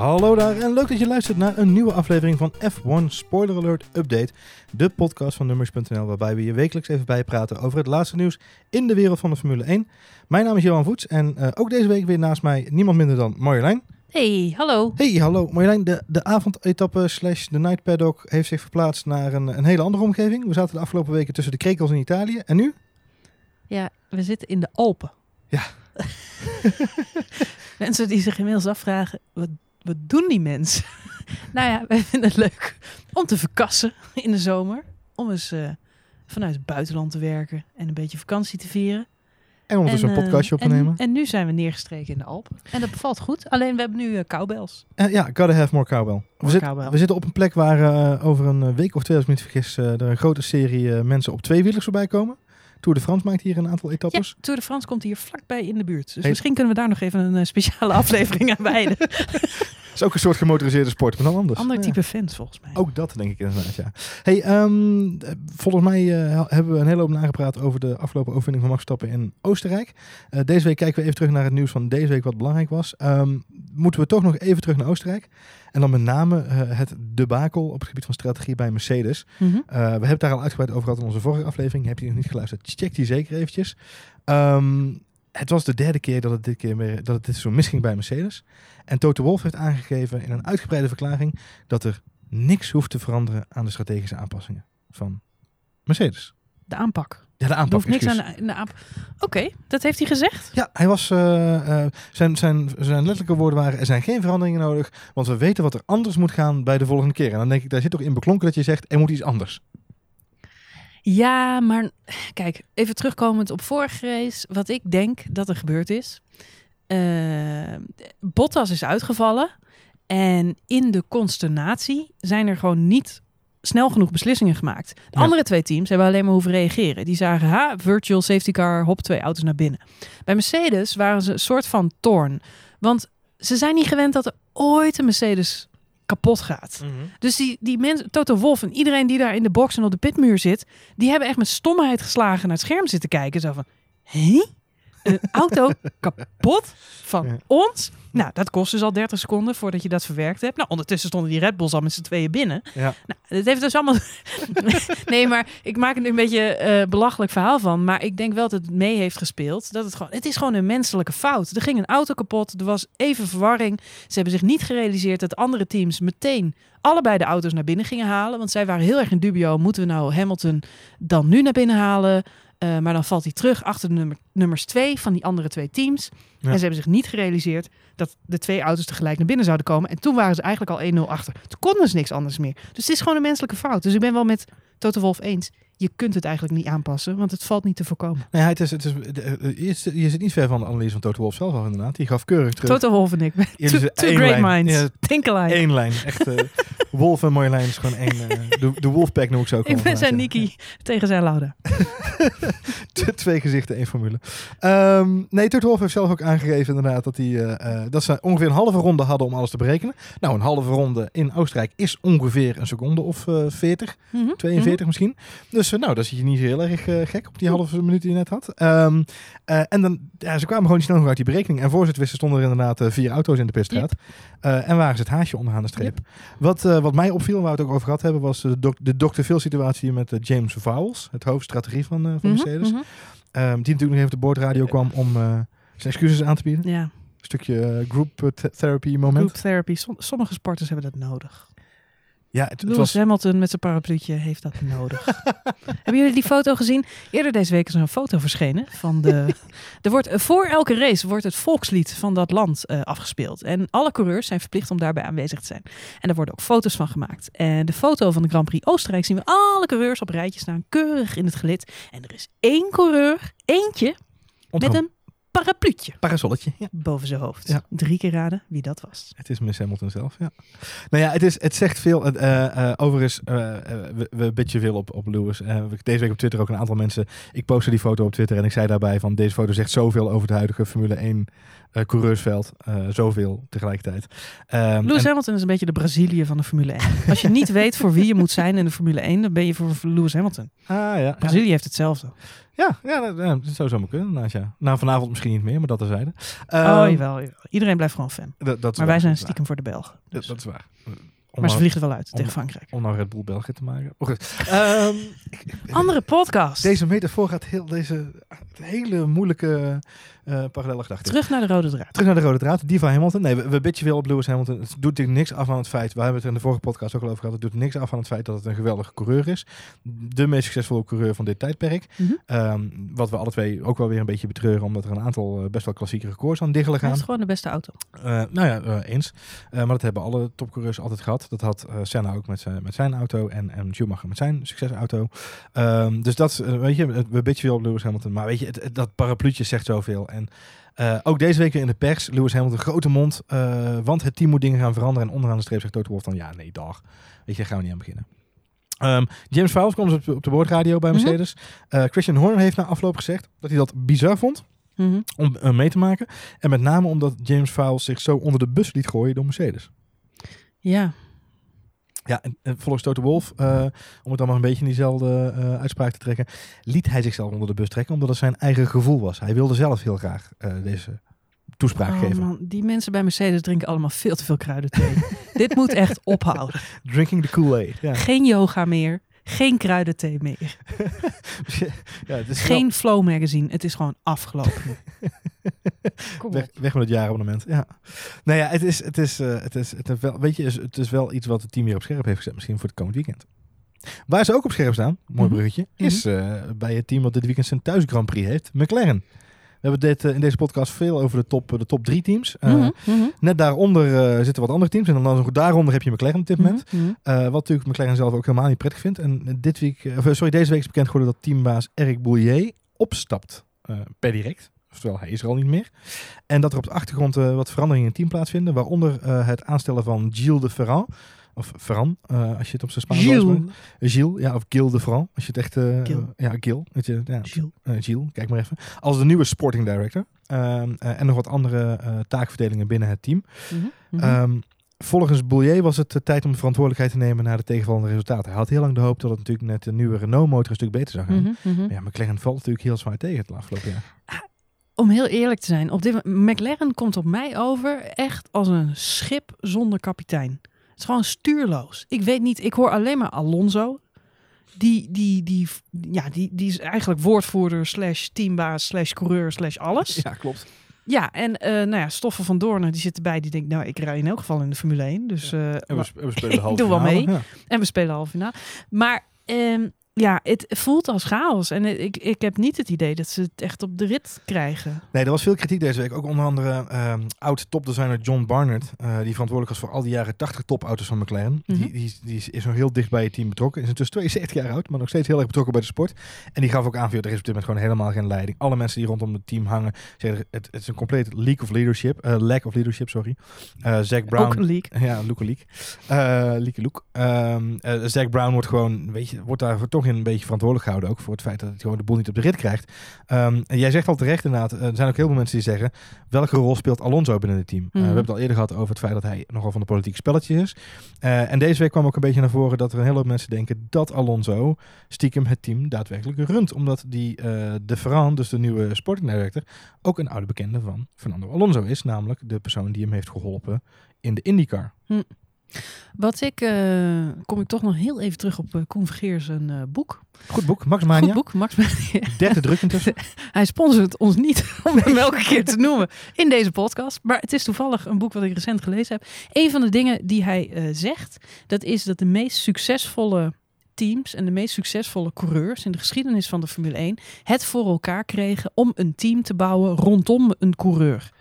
Hallo daar en leuk dat je luistert naar een nieuwe aflevering van F1 Spoiler Alert Update. De podcast van Nummers.nl waarbij we je wekelijks even bijpraten over het laatste nieuws in de wereld van de Formule 1. Mijn naam is Johan Voets en uh, ook deze week weer naast mij niemand minder dan Marjolein. Hey, hallo. Hey, hallo. Marjolein, de, de avondetappe slash de night paddock heeft zich verplaatst naar een, een hele andere omgeving. We zaten de afgelopen weken tussen de krekels in Italië en nu? Ja, we zitten in de Alpen. Ja. mensen die zich inmiddels afvragen, wat, wat doen die mensen? nou ja, wij vinden het leuk om te verkassen in de zomer. Om eens uh, vanuit het buitenland te werken en een beetje vakantie te vieren. En ondertussen een podcastje op te en, nemen. En nu zijn we neergestreken in de Alpen. En dat bevalt goed. Alleen we hebben nu uh, cowbells. Uh, ja, gotta have more cowbell. we, zit, we, zitten op een plek waar uh, over een week of twee, als ik me niet vergis, er een grote serie mensen op twee wielers voorbij komen. Tour de France maakt hier een aantal etappes. Ja, Tour de France komt hier vlakbij in de buurt. Dus misschien kunnen we daar nog even een speciale aflevering aan wijden. is ook een soort gemotoriseerde sport, maar dan anders. Ander type fans volgens mij. Ook dat denk ik inderdaad, ja. Hey, um, volgens mij uh, hebben we een hele hoop nagepraat over de afgelopen overwinning van Max Verstappen in Oostenrijk. Uh, deze week kijken we even terug naar het nieuws van deze week wat belangrijk was. Um, moeten we toch nog even terug naar Oostenrijk. En dan met name uh, het debakel op het gebied van strategie bij Mercedes. Mm -hmm. we hebben het daar al uitgebreid over gehad in onze vorige aflevering. Heb je nog niet geluisterd? Check die zeker eventjes. Um, het was de derde keer dat het dit keer meer, dat het dit zo misging bij Mercedes. En Toto Wolff heeft aangegeven in een uitgebreide verklaring dat er niks hoeft te veranderen aan de strategische aanpassingen van Mercedes. De aanpak. Ja, de aanpak. Niks aan de, de aanpak. Oké, okay, dat heeft hij gezegd? Ja, hij was, uh, uh, zijn, zijn, zijn letterlijke woorden waren: er zijn geen veranderingen nodig, want we weten wat er anders moet gaan bij de volgende keer. En dan denk ik, daar zit toch in beklonken dat je zegt: er moet iets anders. Ja, maar kijk, even terugkomend op vorige race. Wat ik denk dat er gebeurd is. Uh, Bottas is uitgevallen. En in de consternatie zijn er gewoon niet snel genoeg beslissingen gemaakt. De ja. andere twee teams hebben alleen maar hoeven reageren. Die zagen, ha, virtual safety car, hop, twee auto's naar binnen. Bij Mercedes waren ze een soort van toorn. Want ze zijn niet gewend dat er ooit een Mercedes kapot gaat. Mm -hmm. Dus die, die mensen, Toto Wolf en iedereen die daar in de box en op de pitmuur zit, die hebben echt met stomheid geslagen naar het scherm zitten kijken. Zo van, hé? Een auto kapot van ja. ons? Nou, dat kost dus al 30 seconden voordat je dat verwerkt hebt. Nou, ondertussen stonden die Red Bulls al met z'n tweeën binnen. Ja. Nou, het heeft dus allemaal... nee, maar ik maak er een beetje uh, belachelijk verhaal van. Maar ik denk wel dat het mee heeft gespeeld. Dat het gewoon... Het is gewoon een menselijke fout. Er ging een auto kapot. Er was even verwarring. Ze hebben zich niet gerealiseerd dat andere teams meteen allebei de auto's naar binnen gingen halen. Want zij waren heel erg in dubio. Moeten we nou Hamilton dan nu naar binnen halen? Uh, maar dan valt hij terug achter de nummer, nummers twee van die andere twee teams. Ja. En ze hebben zich niet gerealiseerd dat de twee auto's tegelijk naar binnen zouden komen. En toen waren ze eigenlijk al 1-0 achter. Toen konden ze niks anders meer. Dus het is gewoon een menselijke fout. Dus ik ben wel met Toto Wolf eens. Je kunt het eigenlijk niet aanpassen, want het valt niet te voorkomen. Nee, het is, het is, je zit niet ver van de analyse van Toto Wolf zelf al inderdaad. Die gaf keurig terug. Toto Wolf en ik. Two, two great lijn. minds. Ja, Think alike. Eén lijn. Echt, uh, Wolf en Marjolein is gewoon één. Uh, de, de Wolfpack noem ik zo ook. Ik ben zijn Niki tegen zijn Lauda. Twee gezichten, één formule. Um, nee, Toto Wolf heeft zelf ook aangegeven inderdaad dat, hij, uh, dat ze ongeveer een halve ronde hadden om alles te berekenen. Nou, een halve ronde in Oostenrijk is ongeveer een seconde of uh, 40, mm -hmm. 42 mm -hmm. misschien. Dus nou, dat zie je niet heel erg gek op die halve minuut die je net had. Um, uh, en dan, ja, ze kwamen gewoon niet snel genoeg uit die berekening. En voor ze het wisten stonden er inderdaad vier auto's in de pitstraat. Yep. en waren ze het haasje onderaan de streep. Yep. Wat, wat mij opviel, waar we het ook over gehad hebben, was de, doc de Dr. Phil situatie met James Vowles, het hoofdstrategie van, van mm -hmm, Mercedes. Mm -hmm. Um, die natuurlijk nog even op de boordradio kwam om zijn excuses aan te bieden. Ja. Een stukje group therapy moment. Group therapy. Som sommige sporters hebben dat nodig. Ja, het, Lewis was... Hamilton met zijn parapluutje heeft dat nodig. Hebben jullie die foto gezien? Eerder deze week is er een foto verschenen van de. er wordt voor elke race wordt het volkslied van dat land uh, afgespeeld en alle coureurs zijn verplicht om daarbij aanwezig te zijn. En er worden ook foto's van gemaakt. En de foto van de Grand Prix Oostenrijk zien we alle coureurs op rijtjes staan, keurig in het gelid. En er is één coureur, eentje met een parapluutje. Parasolletje, ja. Boven zijn hoofd. Ja. Drie keer raden wie dat was. Het is Miss Hamilton zelf, ja. Nou ja, het, is, het zegt veel. Uh, uh, overigens, uh, we, we bitchen veel op, op Lewis. deze week op Twitter ook een aantal mensen. Ik postte die foto op Twitter en ik zei daarbij van deze foto zegt zoveel over de huidige Formule 1 eh, coureursveld. eh, zoveel tegelijkertijd. Ehm, Lewis en- Hamilton is een beetje de Brazilië van de Formule 1. Als je niet weet voor wie je moet zijn in de Formule 1, dan ben je voor Lewis Hamilton. ah, ja, ja. Brazilië heeft hetzelfde. Ja, ja, dat, zou zomaar kunnen. inderdaad, ja. Nou, vanavond misschien niet meer, maar dat terzijde. oh, Ehm, jawel. Iedereen blijft gewoon fan. Maar waar, wij zijn waar. stiekem voor de Belgen. Dat, Dus. dat is waar. Om Maar ze nou- vliegen er wel uit om- tegen Frankrijk. om nou Red Bull België te maken. Oh. Ehm, Andere podcast. deze metafoor gaat heel, deze hele moeilijke eh parallelle gedachte. Terug naar de rode draad. Terug naar de rode draad, die van Hamilton. Nee, we, we bitchen veel op Lewis Hamilton. Het doet natuurlijk niks af aan het feit, we hebben het in de vorige podcast ook al over gehad, het doet niks af aan het feit dat het een geweldige coureur is. De meest succesvolle coureur van dit tijdperk. Mhm. Ehm, wat we alle twee ook wel weer een beetje betreuren, omdat er een aantal eh, best wel klassieke records aan diggelen gaan. heeft gewoon de beste auto. Eh, nou ja, eens. Maar dat hebben alle topcoureurs altijd gehad. Dat had Senna ook met zijn, met zijn auto en, en Schumacher met zijn succesauto. Ehm, dus dat, is, weet je, het- we bitchen veel op Lewis Hamilton. Maar weet je, het, het- dat parapluutje zegt zoveel. En eh, ook deze week weer in de pers, Lewis Hamilton, grote mond. eh, want het team moet dingen gaan veranderen. En onderaan de streep zegt Toto Wolff dan, ja, nee, dag. Weet je, daar gaan we niet aan beginnen. Ehm, James Vowles kwam dus op, op de boordradio bij Mhm. Mercedes. Eh, Christian Horner heeft na afloop gezegd dat hij dat bizar vond Mhm. om mee te maken. En met name omdat James Vowles zich zo onder de bus liet gooien door Mercedes. Ja, Ja, en, en volgens Toto Wolff, eh, om het dan maar een beetje in diezelfde eh, uitspraak te trekken, liet hij zichzelf onder de bus trekken omdat het zijn eigen gevoel was. Hij wilde zelf heel graag eh, deze toespraak oh, geven. man, die mensen bij Mercedes drinken allemaal veel te veel kruidenthee. Dit moet echt ophouden. Drinking the Kool-Aid. Ja. Geen yoga meer. Geen kruidenthee meer. ja, het is wel- Geen Flow magazine. Het is gewoon afgelopen. Weg, weg met het jaarabonnement. Ja. Nou ja, het is, het is, eh, het is, het is wel, weet je, het is wel iets wat het team weer op scherp heeft gezet, misschien voor het komend weekend. Waar ze ook op scherp staan, mooi Mhm. bruggetje, is eh, bij het team wat dit weekend zijn thuis Grand Prix heeft, McLaren. We hebben dit, eh, in deze podcast veel over de top, de top drie teams. Eh, Mhm, mhm, Net daaronder eh, zitten wat andere teams. En dan daaronder heb je McLaren op dit moment. mhm. Eh, wat natuurlijk McLaren zelf ook helemaal niet prettig vindt. En dit week, of, sorry, deze week is bekend geworden dat teambaas Eric Boulier opstapt per direct. Oftewel, hij is er al niet meer. En dat er op de achtergrond wat veranderingen in het team plaatsvinden. Waaronder het aanstellen van Gilles de Ferrand. Of Ferrand, eh, als je het op zijn Spaans uitspreekt. Gilles, ja, of Gilles de Ferrand. Als je het echt... eh, ja, Gilles. Weet je, ja, Gilles. eh, Gilles, kijk maar even. Als de nieuwe sporting director. Ehm, eh, en nog wat andere taakverdelingen binnen het team. Mhm, mhm. Ehm, volgens Boulier was het de tijd om de verantwoordelijkheid te nemen naar de tegenvallende resultaten. Hij had heel lang de hoop dat het natuurlijk net de nieuwe Renault motor een stuk beter zou gaan. Mhm. Maar ja, McLaren valt natuurlijk heel zwaar tegen het afgelopen jaar. Om heel eerlijk te zijn, op dit McLaren komt op mij over echt als een schip zonder kapitein. Het is gewoon stuurloos. Ik weet niet, ik hoor alleen maar Alonso. Die, die, die, ja, die, die is eigenlijk woordvoerder slash teambaas slash coureur slash alles. Ja, klopt. Ja, en eh, nou ja, Stoffen van Doornen die zit erbij. Die denkt, nou, ik rij in elk geval in de Formule 1. Dus, eh, En we, sp- we spelen halve doe wel finale. mee. Ja. en we spelen half finale. Maar ehm, ja, het voelt als chaos. En ik, ik heb niet het idee dat ze het echt op de rit krijgen. Nee, er was veel kritiek deze week. Ook onder andere ehm, oud-topdesigner John Barnard. eh, die verantwoordelijk was voor al die jaren 80 topauto's van McLaren. Mhm. die, die, die is nog heel dicht bij het team betrokken. Is intussen 72 jaar oud, maar nog steeds heel erg betrokken bij de sport. En die gaf ook aan, er is op dit moment gewoon helemaal geen leiding. Alle mensen die rondom het team hangen, zeggen het, het is een compleet leak of leadership. eh, lack of leadership, sorry. Eh Zack Brown. Ook een leak. Ja, Luke Leak. Loek. Ehm eh, Zack Brown wordt gewoon, weet je, wordt daarvoor toch een beetje verantwoordelijk gehouden. Ook voor het feit dat hij gewoon de boel niet op de rit krijgt. Ehm, en jij zegt al terecht inderdaad, eh, er zijn ook heel veel mensen die zeggen, welke rol speelt Alonso binnen het team? Eh, Mhm. we hebben het al eerder gehad over het feit dat hij nogal van de politieke spelletjes is. Eh, en deze week kwam ook een beetje naar voren dat er een hele hoop mensen denken dat Alonso stiekem het team daadwerkelijk runt. Omdat die de Ferrand, dus de nieuwe sporting director, ook een oude bekende van Fernando Alonso is. Namelijk de persoon die hem heeft geholpen in de IndyCar. Wat ik, eh, kom ik toch nog heel even terug op uh, Koen Vergeers een eh, boek. Goed boek, Max Mania. Goed boek, Max Mania. Derde druk intussen. Hij sponsort ons niet om hem elke keer te noemen in deze podcast. Maar het is toevallig een boek wat ik recent gelezen heb. Een van de dingen die hij zegt, dat is dat de meest succesvolle teams en de meest succesvolle coureurs in de geschiedenis van de Formule 1 het voor elkaar kregen om een team te bouwen rondom een coureur.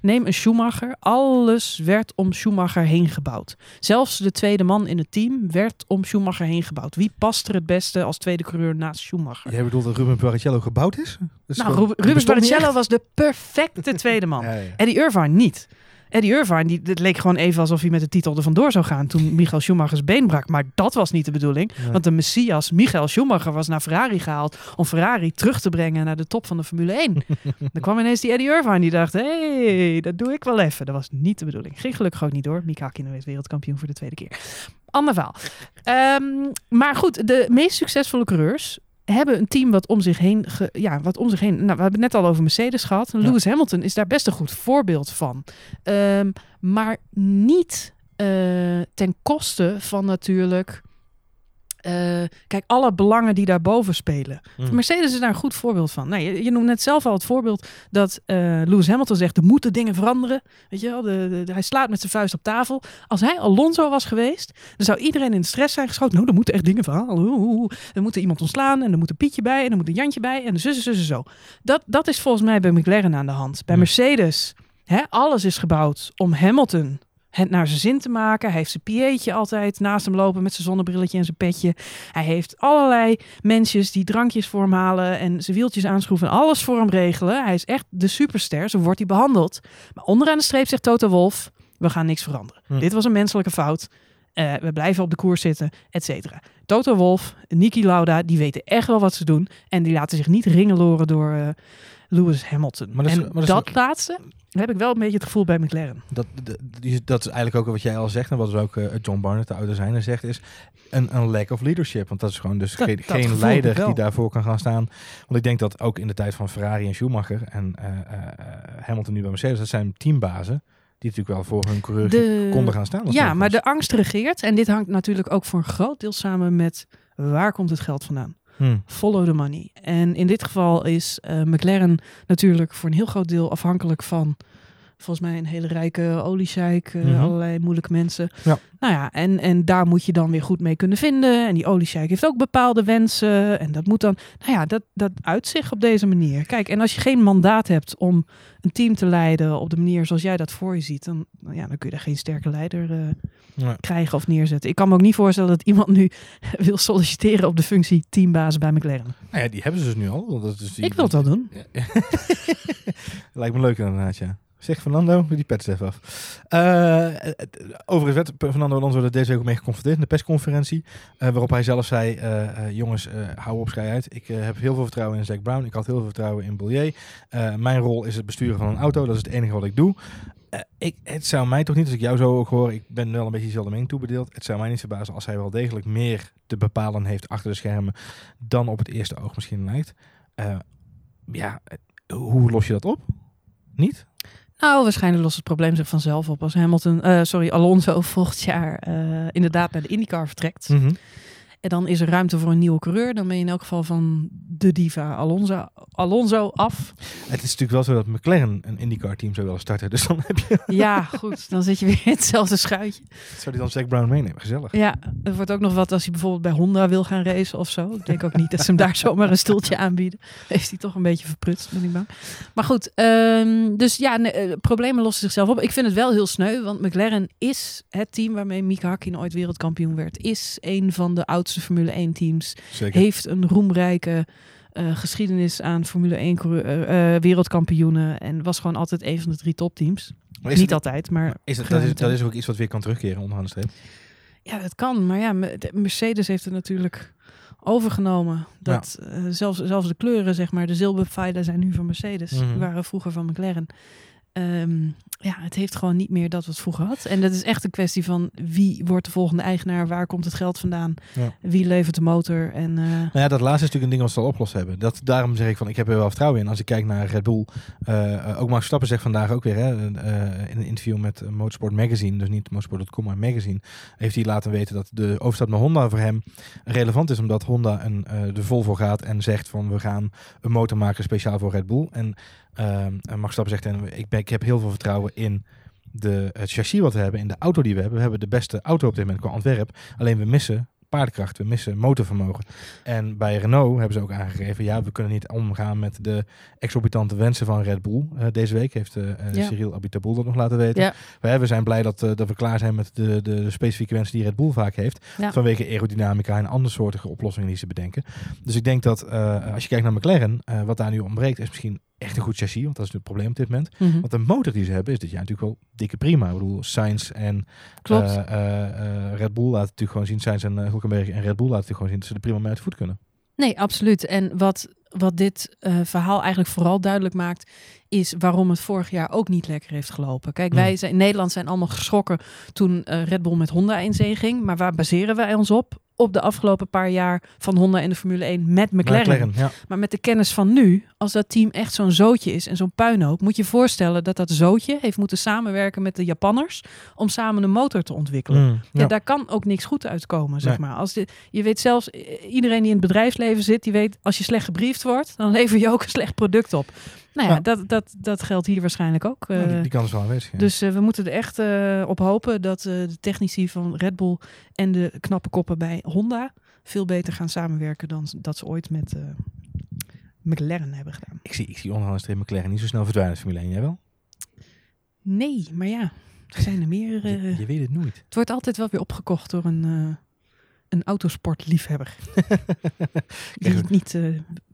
Neem een Schumacher. Alles werd om Schumacher heen gebouwd. Zelfs de tweede man in het team werd om Schumacher heen gebouwd. Wie past er het beste als tweede coureur naast Schumacher? Jij bedoelt dat Ruben Barrichello gebouwd is? Is Nou, gewoon- Ru- die Rubens bestond niet Barrichello was de perfecte tweede man. Ja, ja. Eddie Irvine niet. Eddie Irvine, die, het leek gewoon even alsof hij met de titel er vandoor zou gaan toen Michael Schumacher's been brak. Maar dat was niet de bedoeling. Want de Messias, Michael Schumacher, was naar Ferrari gehaald om Ferrari terug te brengen naar de top van de Formule 1. Dan kwam ineens die Eddie Irvine die dacht, hé, hey, dat doe ik wel even. Dat was niet de bedoeling. Ging gelukkig ook niet door. Mika Hakkinen werd wereldkampioen voor de tweede keer. Ander verhaal. Ehm, maar goed, de meest succesvolle coureurs hebben een team wat om zich heen, ge- ja, wat om zich heen. Nou, we hebben het net al over Mercedes gehad. En Ja. Lewis Hamilton is daar best een goed voorbeeld van. Ehm, maar niet eh, ten koste van natuurlijk. Eh, kijk, alle belangen die daarboven spelen. Mm. Mercedes is daar een goed voorbeeld van. Nou, je, je noemt net zelf al het voorbeeld dat eh, Lewis Hamilton zegt: er moeten dingen veranderen. Weet je wel, de, de- de- hij slaat met zijn vuist op tafel. Als hij Alonso was geweest, dan zou iedereen in stress zijn geschoten. Nou, er moeten echt dingen oeh. Er moet er iemand ontslaan en er moet een Pietje bij en er moet een Jantje bij en de zus, zus, zus, zo. Dat, dat is volgens mij bij McLaren aan de hand. Bij Ja. Mercedes, hè, alles is gebouwd om Hamilton het naar zijn zin te maken. Hij heeft zijn pieetje altijd naast hem lopen met zijn zonnebrilletje en zijn petje. Hij heeft allerlei mensjes die drankjes voor hem halen en zijn wieltjes aanschroeven en alles voor hem regelen. Hij is echt de superster, zo wordt hij behandeld. Maar onderaan de streep zegt Toto Wolf, we gaan niks veranderen. Hm. Dit was een menselijke fout. Eh, we blijven op de koers zitten, et cetera. Toto Wolf, Niki Lauda, die weten echt wel wat ze doen. En die laten zich niet ringeloren door eh, Lewis Hamilton. Maar dat is- en maar dat dat, is- laatste heb ik wel een beetje het gevoel bij McLaren. Dat, dat, dat is eigenlijk ook wat jij al zegt en wat dus ook eh, John Barnett, de oude zijner, zegt, is een, een lack of leadership. Want dat is gewoon dus geen, leider die daarvoor kan gaan staan. Want ik denk dat ook in de tijd van Ferrari en Schumacher en eh, eh, Hamilton nu bij Mercedes, dat zijn teambazen die natuurlijk wel voor hun coureur De- konden gaan staan. Ja, maar de angst regeert. En dit hangt natuurlijk ook voor een groot deel samen met waar komt het geld vandaan. Hm. Follow the money. En in dit geval is eh, McLaren natuurlijk voor een heel groot deel afhankelijk van volgens mij een hele rijke oliesjeik, eh, Mhm. allerlei moeilijke mensen. Ja. Nou ja, en, en daar moet je dan weer goed mee kunnen vinden. En die oliesjeik heeft ook bepaalde wensen. En dat moet dan, nou ja, dat, dat uit zich op deze manier. Kijk, en als je geen mandaat hebt om een team te leiden op de manier zoals jij dat voor je ziet, dan, nou ja, dan kun je daar geen sterke leider eh, krijgen of neerzetten. Ik kan me ook niet voorstellen dat iemand nu wil solliciteren op de functie teambaas bij McLaren. Nou ja, die hebben ze dus nu al. Dat is die, Ik wil het wel doen. Ja. Lijkt me leuk inderdaad, ja. Zeg Fernando, doe die pet even af. Eh, overigens werd Fernando Alonso er deze week ook mee geconfronteerd in de persconferentie. eh, waarop hij zelf zei, eh, jongens, hou op, schij uit. Ik heb heel veel vertrouwen in Zack Brown. Ik had heel veel vertrouwen in Bollier. Mijn rol is het besturen van een auto. Dat is het enige wat ik doe. Ik, het zou mij toch niet, als ik jou zo ook hoor, ik ben wel een beetje dezelfde mening toebedeeld. Het zou mij niet verbazen als hij wel degelijk meer te bepalen heeft achter de schermen dan op het eerste oog misschien lijkt. Ja, hoe los je dat op? Niet? Nou, waarschijnlijk lost het probleem zich vanzelf op als Hamilton, eh, sorry, Alonso volgend jaar eh, inderdaad naar de IndyCar vertrekt. En dan is er ruimte voor een nieuwe coureur. Dan ben je in elk geval van de diva Alonso, Alonso af. Het is natuurlijk wel zo dat McLaren een IndyCar team zou willen starten. Dus dan heb je, Ja, goed. Dan zit je weer in hetzelfde schuitje. zou die dan Zack Brown meenemen. Gezellig. Ja, er wordt ook nog wat als hij bijvoorbeeld bij Honda wil gaan racen of zo. Ik denk ook niet dat ze hem daar zomaar een stoeltje aanbieden. Heeft hij toch een beetje verprutst, ben ik bang. Maar goed, ehm, dus ja, nee, eh, problemen lossen zichzelf op. Ik vind het wel heel sneu, want McLaren is het team waarmee Mika Hakkinen ooit wereldkampioen werd. Is een van de oudste Formule 1 teams. Zeker. Heeft een roemrijke eh, geschiedenis aan Formule 1 coureur- eh, eh, wereldkampioenen. En was gewoon altijd een van de drie topteams. Niet het- altijd, maar is het, dat, is, ruimte. dat is ook iets wat weer kan terugkeren onderaan de streep. Ja, dat kan. Maar ja, me- de- Mercedes heeft het natuurlijk overgenomen. Dat zelfs, zelfs de kleuren, zeg maar, de zilverpfeilen zijn nu van Mercedes. Mhm. Die waren vroeger van McLaren. Ehm, ja, het heeft gewoon niet meer dat wat het vroeger had. En dat is echt een kwestie van wie wordt de volgende eigenaar, waar komt het geld vandaan, Ja. wie levert de motor. En eh, Nou ja, dat laatste is natuurlijk een ding wat ze al opgelost hebben. Dat, daarom zeg ik van, ik heb er wel vertrouwen in. Als ik kijk naar Red Bull. eh, eh, ook Max Verstappen zegt vandaag ook weer, hè, in een interview met Motorsport Magazine, dus niet motorsport.com, maar Magazine, heeft hij laten weten dat de overstap naar Honda voor hem relevant is, omdat Honda een, eh de Volvo gaat en zegt van, we gaan een motor maken speciaal voor Red Bull. En Max Verstappen zegt, en ik, ben, ik heb heel veel vertrouwen in de, het chassis wat we hebben, in de auto die we hebben. We hebben de beste auto op dit moment qua Antwerp. Alleen we missen paardenkracht, we missen motorvermogen. En bij Renault hebben ze ook aangegeven, ja, we kunnen niet omgaan met de exorbitante wensen van Red Bull. Eh, deze week heeft Ja. Cyril Abiteboul dat nog laten weten. Ja. We, we zijn blij dat, dat we klaar zijn met de, de, specifieke wensen die Red Bull vaak heeft. Ja. Vanwege aerodynamica en andersoortige oplossingen die ze bedenken. Dus ik denk dat als je kijkt naar McLaren, wat daar nu ontbreekt, is misschien echt een goed chassis, want dat is het probleem op dit moment. Mhm. Want de motor die ze hebben is dit jaar natuurlijk wel dikke prima. Ik bedoel, Sainz en Klopt. eh, eh, eh, Red Bull laten natuurlijk gewoon zien. Sainz en Hulkenberg en Red Bull laten natuurlijk gewoon zien dat ze er prima mee uit de voet kunnen. Nee, absoluut. En wat, wat dit verhaal eigenlijk vooral duidelijk maakt, is waarom het vorig jaar ook niet lekker heeft gelopen. Kijk, wij zijn, in Nederland zijn allemaal geschrokken toen Red Bull met Honda in zee ging. Maar waar baseren wij ons op? Op de afgelopen paar jaar van Honda in de Formule 1 met McLaren. ja. Maar met de kennis van nu, als dat team echt zo'n zootje is en zo'n puinhoop, moet je voorstellen dat dat zootje heeft moeten samenwerken met de Japanners om samen een motor te ontwikkelen. Mm, Ja, ja. daar kan ook niks goed uitkomen, zeg Nee. maar. Als dit, je weet zelfs, eh, iedereen die in het bedrijfsleven zit, die weet, als je slecht gebriefd wordt, dan lever je ook een slecht product op. Nou ja. Dat, dat, dat geldt hier waarschijnlijk ook. Die, eh. die kans is wel aanwezig. ja. Dus eh, we moeten er echt eh, op hopen dat de technici van Red Bull en de knappe koppen bij Honda veel beter gaan samenwerken dan dat ze ooit met McLaren hebben gedaan. ik, zie, ik zie onderhandelsstreep McLaren niet zo snel verdwijnen Formule 1. Jij wel? Nee, maar ja, er zijn er meer. Je, je weet het nooit. Het wordt altijd wel weer opgekocht door een, een autosportliefhebber. Die het niet eh,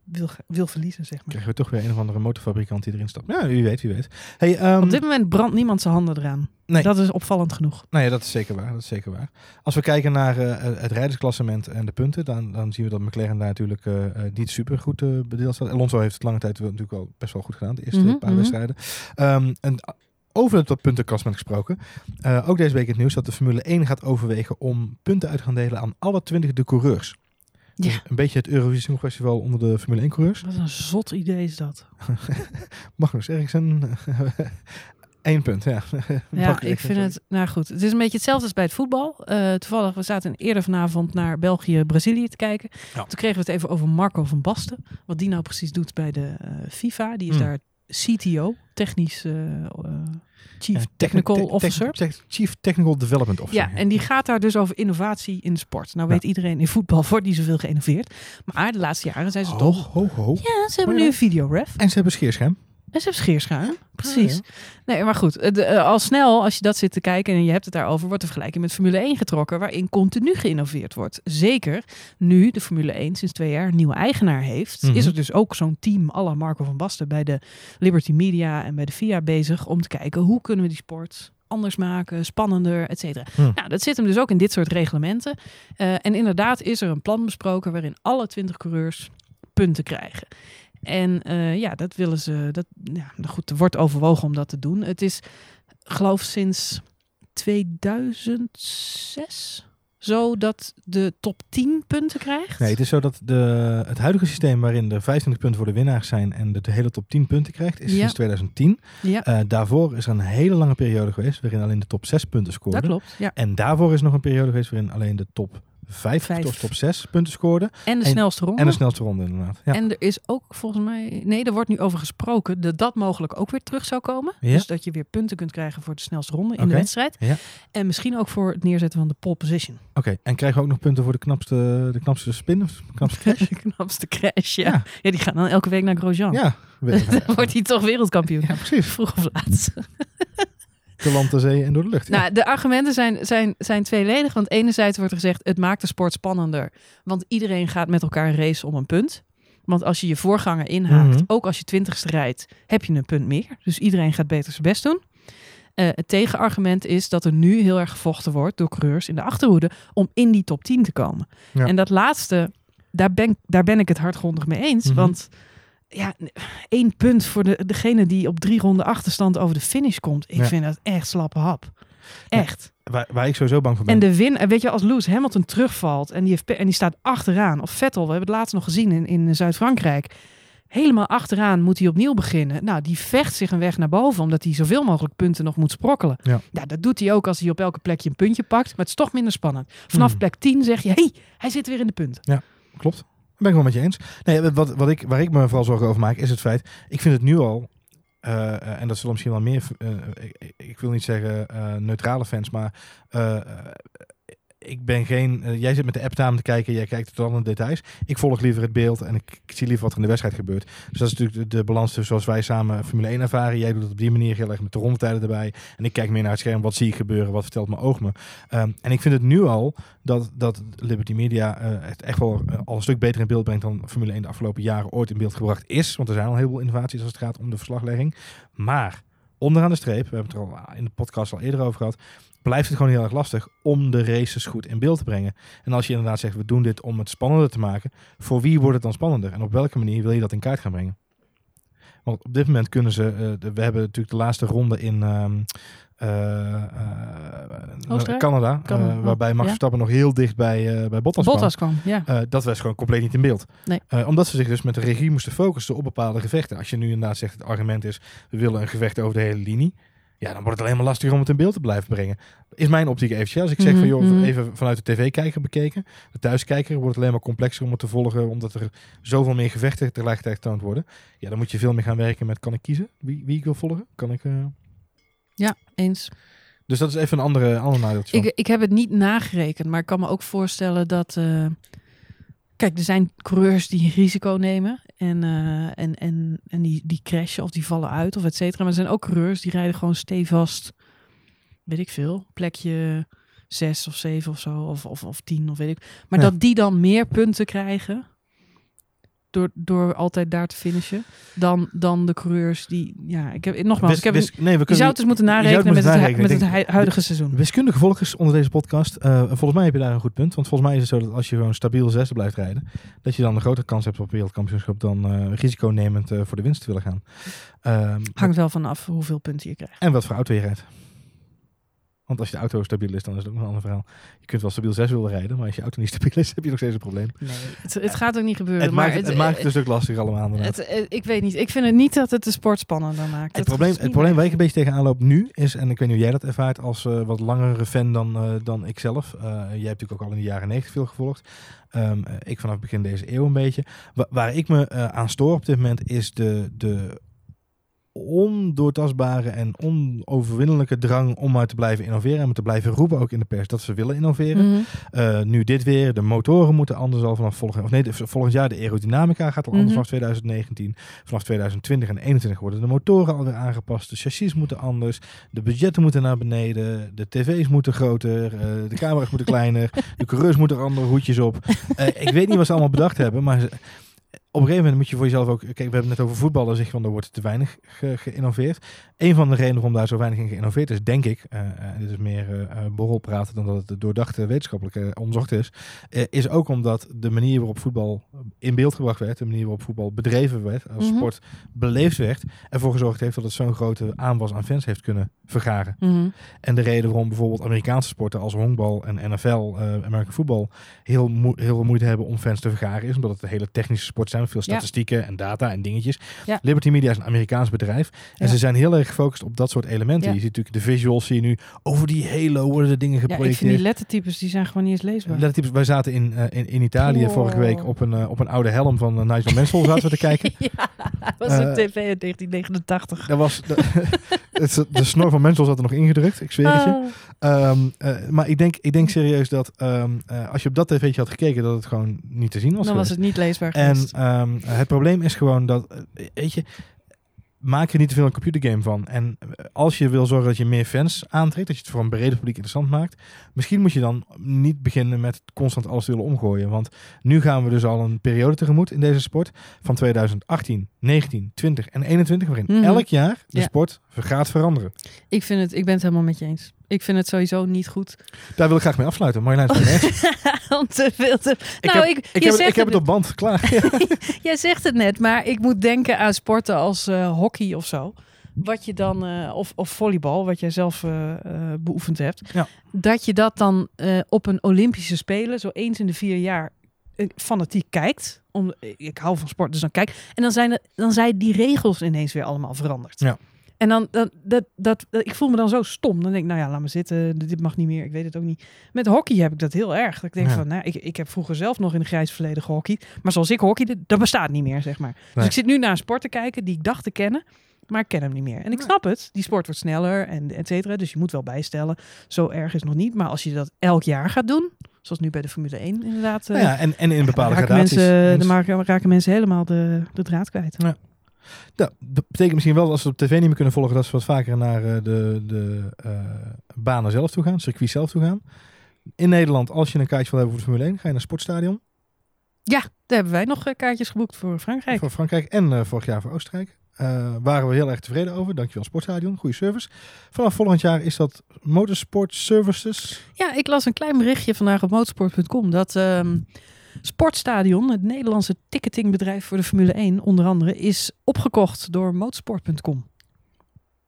wil, wil verliezen, zeg maar. Krijgen we toch weer een of andere motorfabrikant die erin stapt. Ja, wie weet, wie weet. Hey, ehm, Op dit moment brandt niemand zijn handen eraan. Nee. Dat is opvallend genoeg. Nou ja, dat is zeker waar. Dat is zeker waar. Als we kijken naar eh, het rijdersklassement en de punten, dan, dan zien we dat McLaren daar natuurlijk eh, niet super goed bedeeld staat. Alonso heeft het lange tijd natuurlijk wel best wel goed gedaan, de eerste Mhm, paar mhm. wedstrijden. En over het puntenklassement gesproken, eh, ook deze week het nieuws dat de Formule 1 gaat overwegen om punten uit te gaan delen aan alle 20 de coureurs. Ja. Dus een beetje het Eurovisie Songfestival onder de Formule 1 coureurs. Wat een zot idee is dat. Magnus Eriksen, één punt, ja. Ja, ik vind het... Nou goed, het is een beetje hetzelfde als bij het voetbal. Eh, toevallig, we zaten eerder vanavond naar België-Brazilië te kijken. Ja. Toen kregen we het even over Marco van Basten. Wat die nou precies doet bij de eh, FIFA. Die is Hmm. daar CTO, technisch eh, eh, Chief Technical techni- tech- Officer. Chief Technical Development Officer. Ja, en die gaat daar dus over innovatie in de sport. Nou Ja. weet iedereen in voetbal wordt niet zoveel geïnnoveerd. Maar de laatste jaren zijn ze Ho, toch... ho, ho. Ja, ze hebben Oh nu een videoref. En ze hebben scheerscherm. En ze hebben scheerschuim. Precies. Ja, Nee, maar goed. eh, de- al snel, als je dat zit te kijken en je hebt het daarover, wordt de vergelijking met Formule 1 getrokken, waarin continu geïnnoveerd wordt. Zeker nu de Formule 1 sinds twee jaar een nieuwe eigenaar heeft, Mhm. is er dus ook zo'n team à la Marco van Basten bij de Liberty Media en bij de FIA bezig om te kijken hoe kunnen we die sport anders maken, spannender, et cetera. Hm. Nou, dat zit hem dus ook in dit soort reglementen. Eh, en inderdaad is er een plan besproken waarin alle 20 coureurs punten krijgen. En eh, ja, dat willen ze. Dat, ja, goed, er wordt overwogen om dat te doen. Het is, geloof sinds 2006 zo dat de top 10 punten krijgt. Nee, het is zo dat de, het huidige systeem waarin er 25 punten voor de winnaars zijn en de, de hele top 10 punten krijgt, is Ja. sinds 2010. ja, Eh, daarvoor is er een hele lange periode geweest waarin alleen de top 6 punten dat scoorden. klopt. Ja. En daarvoor is nog een periode geweest waarin alleen de top 5 Vijf. of top 6 punten scoorden. En de En- snelste ronde. En de snelste ronde inderdaad. Ja. En er is ook volgens mij, nee, er wordt nu over gesproken dat dat mogelijk ook weer terug zou komen. Ja. Dus dat je weer punten kunt krijgen voor de snelste ronde in de wedstrijd. Ja. En misschien ook voor het neerzetten van de pole position. Oké, en krijgen we ook nog punten voor de knapste, de knapste spin of de knapste crash? De knapste crash, ja. Ja. die gaan dan elke week naar Grosjean. Ja, Dan wordt hij toch wereldkampioen. ja, precies. Vroeg of laat. De land, de zee en door de lucht. Ja. Nou, de argumenten zijn, zijn, zijn tweeledig. Want enerzijds wordt er gezegd, het maakt de sport spannender. Want iedereen gaat met elkaar racen om een punt. Want als je je voorganger inhaakt, Mhm. ook als je twintigste rijdt, heb je een punt meer. Dus iedereen gaat beter zijn best doen. Eh, het tegenargument is dat er nu heel erg gevochten wordt door coureurs in de achterhoede om in die top 10 te komen. Ja. En dat laatste, daar ben, daar ben ik het hardgrondig mee eens. Mhm. Want ja, één punt voor de, degene die op drie ronden achterstand over de finish komt. Ik Ja. vind dat echt slappe hap. Ja. Echt. Waar, waar ik sowieso bang voor ben. En de win, weet je, als Lewis Hamilton terugvalt en die, heeft, en die staat achteraan, of Vettel, we hebben het laatst nog gezien in, in Zuid-Frankrijk, helemaal achteraan moet hij opnieuw beginnen. Nou, die vecht zich een weg naar boven, omdat hij zoveel mogelijk punten nog moet sprokkelen. Ja. dat doet hij ook als hij op elke plekje een puntje pakt, maar het is toch minder spannend. Vanaf Hmm. plek 10 zeg je, hé, hey, hij zit weer in de punten. Klopt. Ben ik wel met je eens. Nee, wat, wat ik, waar ik me vooral zorgen over maak, is het feit, ik vind het nu al, eh, eh, en dat zullen misschien wel meer, eh, ik, ik wil niet zeggen neutrale fans, maar ik ben geen. eh, jij zit met de app samen te kijken, jij kijkt tot alle details. Ik volg liever het beeld en ik, zie liever wat er in de wedstrijd gebeurt. Dus dat is natuurlijk de, balans tussen zoals wij samen Formule 1 ervaren. Jij doet het op die manier heel erg met de rondetijden erbij. En ik kijk meer naar het scherm. Wat zie ik gebeuren? Wat vertelt mijn oog me? Ehm, en ik vind het nu al dat, dat Liberty Media eh, het echt wel eh, al een stuk beter in beeld brengt dan Formule 1 de afgelopen jaren ooit in beeld gebracht is. Want er zijn al heel veel innovaties als het gaat om de verslaglegging. Maar onderaan de streep, we hebben het er al in de podcast al eerder over gehad, blijft het gewoon heel erg lastig om de races goed in beeld te brengen. En als je inderdaad zegt, we doen dit om het spannender te maken, voor wie wordt het dan spannender? En op welke manier wil je dat in kaart gaan brengen? Want op dit moment kunnen ze, eh, de- we hebben natuurlijk de laatste ronde in ehm, eh, eh? Canada, Canada, waarbij Max ja. Verstappen nog heel dicht bij, bij Bottas, kwam. Bottas kwam, ja. Dat was gewoon compleet niet in beeld. Nee. Omdat ze zich dus met de regie moesten focussen op bepaalde gevechten. Als je nu inderdaad zegt, het argument is, we willen een gevecht over de hele linie. Ja, dan wordt het alleen maar lastiger om het in beeld te blijven brengen. Is mijn optiek eventjes. Als ik zeg van, joh, Mhm, mhm. even vanuit de tv-kijker bekeken. De thuiskijker wordt het alleen maar complexer om het te volgen. Omdat er zoveel meer gevechten tegelijkertijd getoond worden. Ja, dan moet je veel meer gaan werken met, kan ik kiezen wie, wie ik wil volgen? Kan ik... eh, Ja, eens. Dus dat is even een andere, ander nadeeltje. Ik, ik heb het niet nagerekend, maar ik kan me ook voorstellen dat. eh, kijk, er zijn coureurs die risico nemen en, eh, en, en, en die, die crashen of die vallen uit of et cetera. Maar er zijn ook coureurs die rijden gewoon stevast, weet ik veel, plekje zes of zeven of zo, of, of, of tien of weet ik. Maar Ja. dat die dan meer punten krijgen door, door altijd daar te finishen dan, dan de coureurs die. Ja, ik heb nogmaals, Wis- ik heb wis- nee, we je zou het dus moeten narekenen met het, narekenen. met het huidige seizoen. Wiskundige volgers onder deze podcast. eh, volgens mij heb je daar een goed punt. Want volgens mij is het zo dat als je gewoon stabiel zesde blijft rijden, dat je dan een grotere kans hebt op wereldkampioenschap dan eh risiconemend eh, voor de winst te willen gaan. Ehm, Hangt wel vanaf hoeveel punten je krijgt. en wat voor auto je rijdt. Want als je de auto stabiel is, dan is het ook een ander verhaal. Je kunt wel stabiel 6 willen rijden, maar als je auto niet stabiel is, heb je nog steeds een probleem. Nee, het, het gaat ook niet gebeuren. Het maar maakt het, het maakt het een stuk lastiger allemaal. ik weet niet. Ik vind het niet dat het de sport spannender maakt. Het probleem, het probleem waar ik een beetje tegenaan loop nu is, en ik weet niet hoe jij dat ervaart als eh, wat langere fan dan, eh, dan ik zelf. Eh, jij hebt natuurlijk ook al in de jaren 90 veel gevolgd. Ehm, eh, ik vanaf begin deze eeuw een beetje. Wa- waar ik me aan stoor op dit moment is de, de ondoortastbare en onoverwinnelijke drang om maar te blijven innoveren en te blijven roepen ook in de pers dat ze willen innoveren. Mhm. Eh, nu dit weer, de motoren moeten anders al vanaf volgend, of nee, de- volgend jaar. De aerodynamica gaat al anders Mhm. vanaf 2019. Vanaf 2020 en 2021 worden de motoren alweer aangepast. De chassis moeten anders. De budgetten moeten naar beneden. De tv's moeten groter. eh, de camera's moeten kleiner. De coureurs moeten er andere hoedjes op. Eh, ik weet niet wat ze allemaal bedacht hebben, maar... ze- op een gegeven moment moet je voor jezelf ook... Kijk, we hebben het net over voetballen. Zeg van, er wordt te weinig ge- geïnnoveerd. Een van de redenen waarom daar zo weinig in geïnnoveerd is, denk ik... eh, en dit is meer eh, eh, borrelpraten dan dat het doordachte wetenschappelijk eh, onderzocht is... eh, is ook omdat de manier waarop voetbal in beeld gebracht werd... de manier waarop voetbal bedreven werd, als Mhm. sport beleefd werd... ervoor gezorgd heeft dat het zo'n grote aanwas aan fans heeft kunnen vergaren. Mhm. En de reden waarom bijvoorbeeld Amerikaanse sporten als honkbal en NFL, eh American football, heel, veel moeite hebben om fans te vergaren, is omdat het een hele technische sport zijn met veel Ja. statistieken en data en dingetjes. Ja. Liberty Media is een Amerikaans bedrijf en Ja. ze zijn heel erg gefocust op dat soort elementen. Ja. Je ziet natuurlijk de visuals, zie je nu over die halo worden de dingen Ja, ik vind geprojecteerd. die lettertypes, die zijn gewoon niet eens leesbaar. Lettertypes, wij zaten in, eh, in, in Italië Oh. vorige week op een, eh, op een oude helm van eh, Nigel Mansell zaten we te kijken. ja, dat was Eh, een tv uit 1989. Dat was de, het, de snor van Mansell zat er nog ingedrukt, ik zweer het je. Oh. Ehm, eh, maar ik denk, ik denk serieus dat ehm, eh, als je op dat tv'tje had gekeken, dat het gewoon niet te zien was. dan was het niet leesbaar en geweest. ehm, het probleem is gewoon dat, eh, weet je, maak er niet te veel een computergame van. En eh, als je wil zorgen dat je meer fans aantrekt, dat je het voor een breder publiek interessant maakt, misschien moet je dan niet beginnen met constant alles willen omgooien. Want nu gaan we dus al een periode tegemoet in deze sport van 2018, 19, 20 en 21, waarin Mhm. elk jaar de Ja. sport gaat veranderen. ik, vind het, ik ben het helemaal met je eens. Ik vind het sowieso niet goed Daar wil ik graag mee afsluiten. Marjolein van om te veel te... Ik nou, heb, ik, ik heb, het, zegt ik heb het, het op band, klaar. Jij zegt het net, maar ik moet denken aan sporten als eh, hockey of zo. Wat je dan, eh, of, of volleybal, wat jij zelf eh, beoefend hebt. Ja. Dat je dat dan op een Olympische Spelen, zo eens in de vier jaar, fanatiek kijkt. Om, ik hou van sport, dus dan kijk. En dan zijn, er, dan zijn die regels ineens weer allemaal veranderd. Ja. En dan, dat, dat, ik voel me dan zo stom. Dan denk ik, nou ja, laat me zitten. Dit mag niet meer. Ik weet het ook niet. Met hockey heb ik dat heel erg. Dat ik denk Ja. van, nou, ik, ik heb vroeger zelf nog in het grijs verleden gehockeyd. Maar zoals ik hockeyde, dat bestaat niet meer, zeg maar. Dus ik zit nu naar een sport te kijken die ik dacht te kennen. maar ik ken hem niet meer. En ik snap het, die sport wordt sneller en et cetera, dus je moet wel bijstellen. Zo erg is nog niet, maar als je dat elk jaar gaat doen, zoals nu bij de Formule 1 inderdaad, eh, Nou ja, en, en in bepaalde gradaties. mensen, En- dan maken- raken mensen helemaal de, de draad kwijt. Ja, dat betekent misschien wel dat als we op tv niet meer kunnen volgen, dat ze wat vaker naar eh, de, de eh, banen zelf toe gaan, circuit zelf toe gaan. In Nederland, als je een kaartje wil hebben voor de Formule 1, ga je naar het Sportstadion Daar hebben wij nog eh, kaartjes geboekt voor Frankrijk. voor Frankrijk en vorig jaar voor Oostenrijk. Waren we heel erg tevreden over. Dankjewel Sportstadion, goede service. Vanaf volgend jaar is dat Motorsport Services. Ja, ik las een klein berichtje vandaag op motorsport.com dat ehm, Sportstadion, het Nederlandse ticketingbedrijf voor de Formule 1 onder andere, is opgekocht door motorsport.com.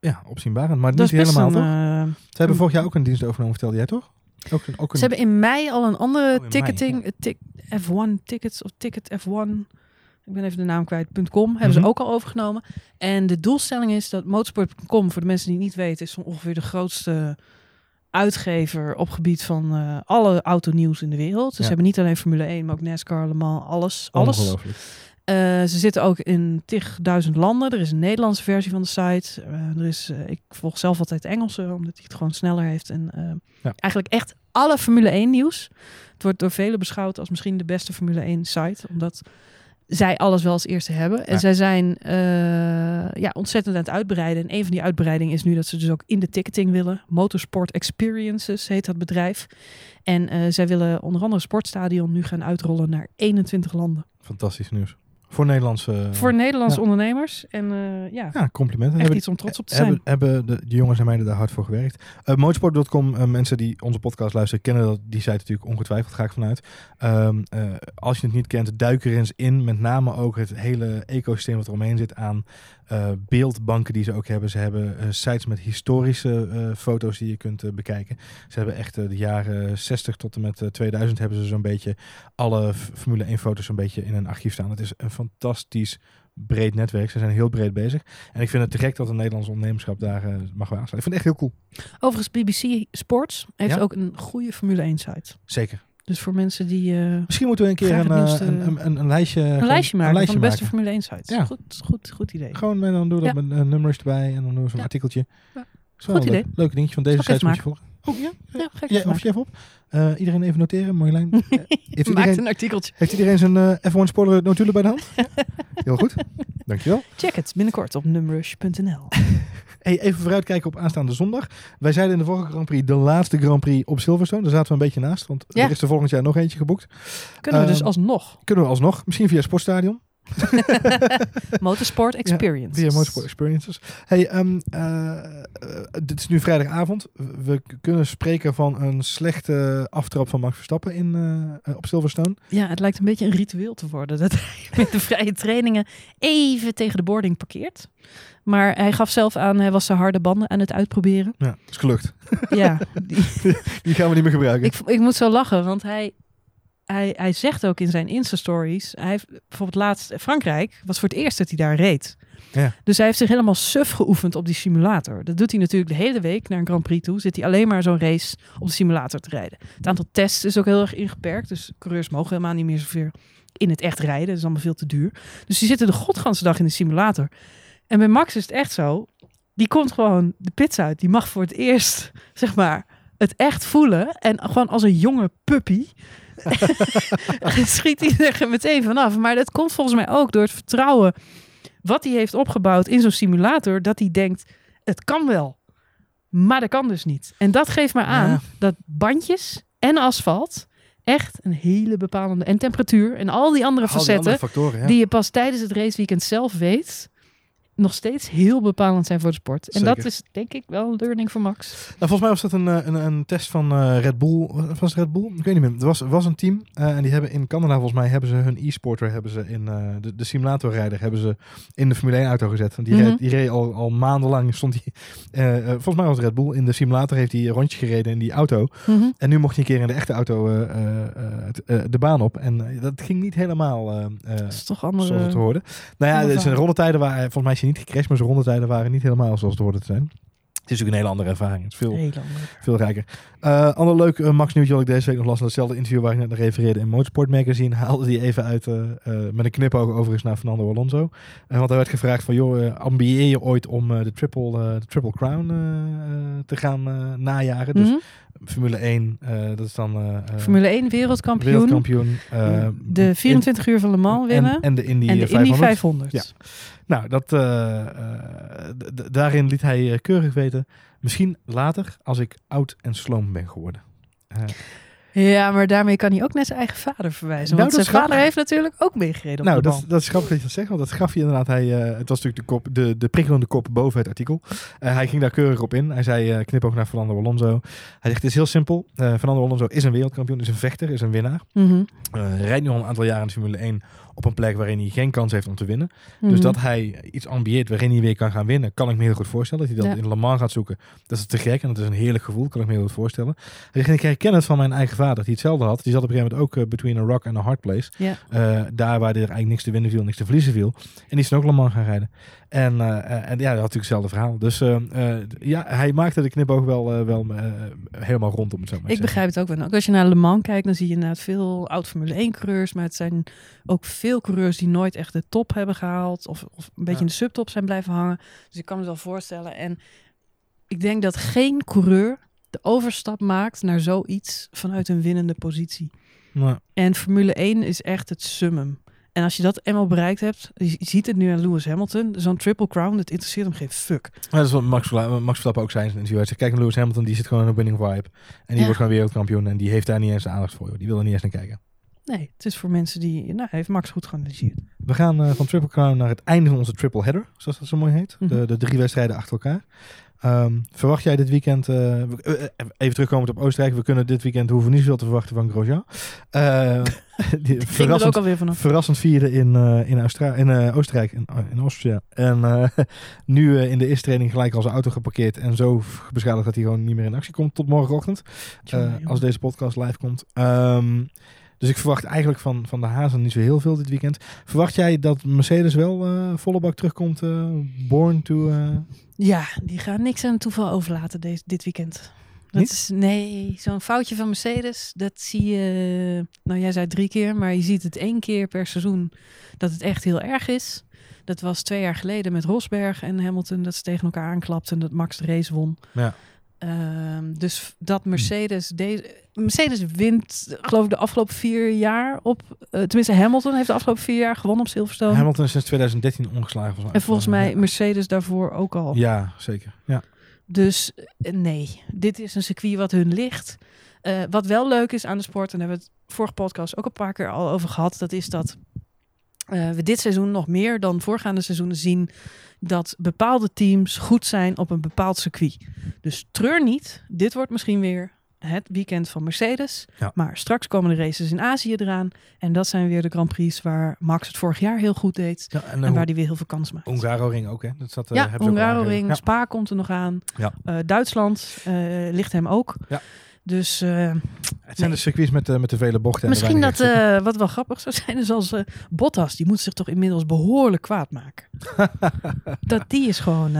Ja, opzienbarend, maar Dat niet helemaal een, toch? eh, Ze hebben vorig jaar ook een dienst overgenomen, vertelde jij toch? Ook een, ook een, Ze hebben in mei al een andere Oh, mei, ticketing, ja. eh, tic- F1 tickets of ticket F1. Ik ben even de naam kwijt.com. Hebben Mhm. ze ook al overgenomen. En de doelstelling is dat motorsport.com, voor de mensen die het niet weten, is ongeveer de grootste uitgever op gebied van eh, alle autonieuws in de wereld. Dus Ja. ze hebben niet alleen Formule 1, maar ook NASCAR, Le Mans, alles. alles. Ongelooflijk. Eh, ze zitten ook in tigduizend landen. Er is een Nederlandse versie van de site. Eh, er is, ik volg zelf altijd Engelse, omdat hij het gewoon sneller heeft. En Ja. eigenlijk echt alle Formule 1 nieuws. Het wordt door velen beschouwd als misschien de beste Formule 1 site, omdat zij alles wel als eerste hebben. En Ja. zij zijn eh, ja, ontzettend aan het uitbreiden. En een van die uitbreidingen is nu dat ze dus ook in de ticketing willen. Motorsport Experiences heet dat bedrijf. En eh, zij willen onder andere Sportstadion nu gaan uitrollen naar 21 landen. Fantastisch nieuws. Voor Nederlandse... Voor Nederlandse ja. ondernemers. En eh, ja, ja, complimenten. echt Hebben- iets om trots op te zijn. Hebben, hebben de, de jongens en meiden daar hard voor gewerkt. Uh, Motorsport.com, eh, mensen die onze podcast luisteren, kennen dat, die site natuurlijk ongetwijfeld, ga ik vanuit. Ehm, eh, als je het niet kent, duik er eens in. Met name ook het hele ecosysteem wat er omheen zit aan eh, beeldbanken die ze ook hebben. Ze hebben eh, sites met historische eh, foto's die je kunt eh, bekijken. Ze hebben echt eh, de jaren 60 tot en met eh, 2000 hebben ze zo'n beetje alle Formule 1 foto's zo'n beetje in een archief staan. Het is een fantastisch breed netwerk. Ze zijn heel breed bezig. En ik vind het te gek dat een Nederlands ondernemerschap daar eh, mag waarschuwen. Ik vind het echt heel cool. Overigens, BBC Sports heeft Ja? ook een goede Formule 1 site. Zeker. Dus voor mensen die eh, Misschien moeten we een keer een, eh, nieuwste- een, een, een, een lijstje, een gewoon- lijstje maken lijstje van de beste maken. Formule 1 sites. Ja. Goed, goed, goed idee. Gewoon, en dan doen we dat met een nummers erbij en dan doen we zo'n artikeltje. Goed leuk, idee. leuke dingetje van deze Zal ik site moet je volgen. Oh ja? Ja, gek ja of je even op. Eh, iedereen even noteren, Marjolein. Eh, heeft, Maakt iedereen, een artikeltje. heeft iedereen zijn eh, F1 spoiler notulen bij de hand? Ja? Heel goed. Dankjewel. Check het binnenkort op numrush.nl. Hey, even vooruitkijken op aanstaande zondag. Wij zeiden in de vorige Grand Prix de laatste Grand Prix op Silverstone. Daar zaten we een beetje naast, want Ja. er is er volgend jaar nog eentje geboekt. Kunnen we dus Ehm, alsnog. Kunnen we alsnog, misschien via Sportstadion. Motorsport Experience. Via Motorsport Experiences. Hey, ehm, eh, eh, dit is nu vrijdagavond. We kunnen spreken van een slechte aftrap van Max Verstappen in, eh, eh, op Silverstone. Ja, het lijkt een beetje een ritueel te worden. Dat hij met de vrije trainingen even tegen de boarding parkeert. Maar hij gaf zelf aan, hij was zijn harde banden aan het uitproberen. Ja, is gelukt. Ja, die- Die gaan we niet meer gebruiken. ik, ik moet zo lachen, want hij, hij, hij zegt ook in zijn Insta-stories... Hij heeft bijvoorbeeld laatst Frankrijk, was voor het eerst dat hij daar reed. Ja. Dus hij heeft zich helemaal suf geoefend op die simulator. Dat doet hij natuurlijk de hele week naar een Grand Prix toe. Zit hij alleen maar zo'n race op de simulator te rijden. Het aantal tests is ook heel erg ingeperkt. Dus coureurs mogen helemaal niet meer zoveel in het echt rijden. Dat is allemaal veel te duur. Dus die zitten de godganse dag in de simulator. En bij Max is het echt zo. Die komt gewoon de pits uit. Die mag voor het eerst, zeg maar, het echt voelen. En gewoon als een jonge puppy. schiet hij er meteen vanaf. Maar dat komt volgens mij ook door het vertrouwen wat hij heeft opgebouwd in zo'n simulator. Dat hij denkt, het kan wel. Maar dat kan dus niet. En dat geeft maar aan Ja. dat bandjes en asfalt echt een hele bepalende... En temperatuur en al die andere Al die facetten... andere factoren, ja. die je pas tijdens het raceweekend zelf weet... nog steeds heel bepalend zijn voor de sport. En dat is denk ik wel een learning voor Max. Nou, volgens mij was dat een, eh, een, een test van eh, Red Bull. Was het Red Bull? Ik weet niet meer. Er was, was een team eh, en die hebben in Canada volgens mij hebben ze hun e-sporter hebben ze in de, de simulatorrijder hebben ze in de Formule 1 auto gezet. Want die, Mhm. reed, die reed al, al maandenlang stond hij. eh, volgens mij was het Red Bull in de simulator heeft hij rondje gereden in die auto. En nu mocht hij een keer in de echte auto het- de baan op en dat ging niet helemaal. Dat is toch Zoals het hoorde. Nou ja, andere zijn rondetijden waren, volgens mij is hij niet gecrashed, maar zijn rondetijden waren niet helemaal zoals het hoorde te zijn. Het is natuurlijk een hele andere ervaring. Het is veel, veel rijker. Eh ander leuk eh, Max nieuwtje wat ik deze week nog las. in Hetzelfde interview waar ik net naar refereerde in Motorsport Magazine. Haalde die even uit eh, met een knipoog overigens naar Fernando Alonso. Want hij werd gevraagd van, joh, ambieer je ooit om de, triple, de Triple Crown te gaan najagen? Dus Mhm. Formule 1, eh, dat is dan eh, eh, Formule 1 wereldkampioen. wereldkampioen. eh, de 24 uur van Le Mans in- winnen. En, en de Indy, En de 500. Indy 500. Ja. Nou, dat, daarin liet hij keurig weten. Misschien later, als ik oud en sloom ben geworden. Ja, maar daarmee kan hij ook naar zijn eigen vader verwijzen. Nou, want zijn vader heeft natuurlijk ook meegereden op nou, de dat, bal. is- dat is grappig dat je dat zegt. Want dat gaf je inderdaad. Hij, eh, het was natuurlijk de, kop, de, de prikkelende kop boven het artikel. Eh, hij ging daar keurig op in. Hij zei, eh knip ook naar Fernando Alonso. Hij zegt, het is heel simpel. Fernando Alonso is een wereldkampioen, is een vechter, is een winnaar. Eh, rijdt nu al een aantal jaar in de Formule 1 op een plek waarin hij geen kans heeft om te winnen. Dus Mhm. dat hij iets ambieert waarin hij weer kan gaan winnen, kan ik me heel goed voorstellen. Dat hij dat Ja. in Le Mans gaat zoeken, dat is te gek en dat is een heerlijk gevoel, kan ik me heel goed voorstellen. Ik herken het van mijn eigen vader, die hetzelfde had. Die zat op een gegeven moment ook eh, between a rock and a hard place. Ja. Eh, daar waar er eigenlijk niks te winnen viel, niks te verliezen viel. En die is dan ook Le Mans gaan rijden. En, eh, eh, en ja, dat had natuurlijk hetzelfde verhaal. Dus eh, ja, hij maakte de knipoog wel, wel helemaal rond, om het zo maar te Ik zeggen. begrijp het ook wel. Ook als je naar Le Mans kijkt, dan zie je inderdaad veel oud Formule 1 coureurs. Maar het zijn ook veel coureurs die nooit echt de top hebben gehaald. Of, of een beetje Ja. in de subtop zijn blijven hangen. Dus ik kan me wel voorstellen. En ik denk dat geen coureur de overstap maakt naar zoiets vanuit een winnende positie. En Formule 1 is echt het summum. En als je dat eenmaal bereikt hebt, je ziet het nu aan Lewis Hamilton, zo'n triple crown, dat interesseert hem geen fuck. dat is wat Max, Max Verstappen ook zei in zijn kijk naar Lewis Hamilton, die zit gewoon in een winning vibe. En die Ja. wordt gewoon wereldkampioen en die heeft daar niet eens de aandacht voor. joh. Die wil er niet eens naar kijken. Nee, het is voor mensen die, nou, heeft Max goed geanalyseerd. We gaan eh, van Triple Crown naar het einde van onze triple header, zoals dat zo mooi heet. Mhm. de, de drie wedstrijden achter elkaar. Ehm, verwacht jij dit weekend, eh, eh, eh, even terugkomend op Oostenrijk, we kunnen dit weekend, hoeven niet zoveel te verwachten van Grosjean. Die ging er ook verrassend, alweer vanaf. verrassend vierde in, in, Austra in Oostenrijk, in, in Austria. En nu in de eerste training gelijk al zijn auto geparkeerd en zo beschadigd dat hij gewoon niet meer in actie komt tot morgenochtend. Als deze podcast live komt. Ehm, dus ik verwacht eigenlijk van, van de Hazen niet zo heel veel dit weekend. Verwacht jij dat Mercedes wel eh, volle bak terugkomt? eh, born to... eh, Ja, die gaan niks aan toeval overlaten deze, dit weekend. Dat Niet? is, nee, zo'n foutje van Mercedes, dat zie je, nou jij zei drie keer, maar je ziet het één keer per seizoen dat het echt heel erg is. Dat was twee jaar geleden met Rosberg en Hamilton, dat ze tegen elkaar aanklapten en dat Max de race won. Ja. Ehm, dus dat Mercedes deze. Mercedes wint, geloof ik, de afgelopen vier jaar op. eh, tenminste, Hamilton heeft de afgelopen vier jaar gewonnen op Silverstone. Hamilton is sinds 2013 ongeslagen. volgens mij. en volgens mij Ja. Mercedes daarvoor ook al. Ja, zeker. Ja. Dus eh, nee, dit is een circuit wat hun ligt. Eh, wat wel leuk is aan de sport, en daar hebben we het vorige podcast ook een paar keer al over gehad, dat is dat eh, we dit seizoen nog meer dan voorgaande seizoenen zien dat bepaalde teams goed zijn op een bepaald circuit. Dus treur niet, dit wordt misschien weer het weekend van Mercedes. Ja. Maar straks komen de races in Azië eraan. En dat zijn weer de Grand Prix waar Max het vorig jaar heel goed deed. ja en En de waar hij weer heel veel kans maakt. Hongaro-ring ook, hè? Dat zat, eh, Ja, Hungaroring, aangegeven. Spa komt er nog aan. Ja. Eh, Duitsland eh, ligt hem ook. Ja. Dus eh. Het zijn Nee. de circuits met, eh, met de vele bochten. misschien dat eh, wat wel grappig zou zijn, is als Bottas, die moet zich toch inmiddels behoorlijk kwaad maken. dat die is gewoon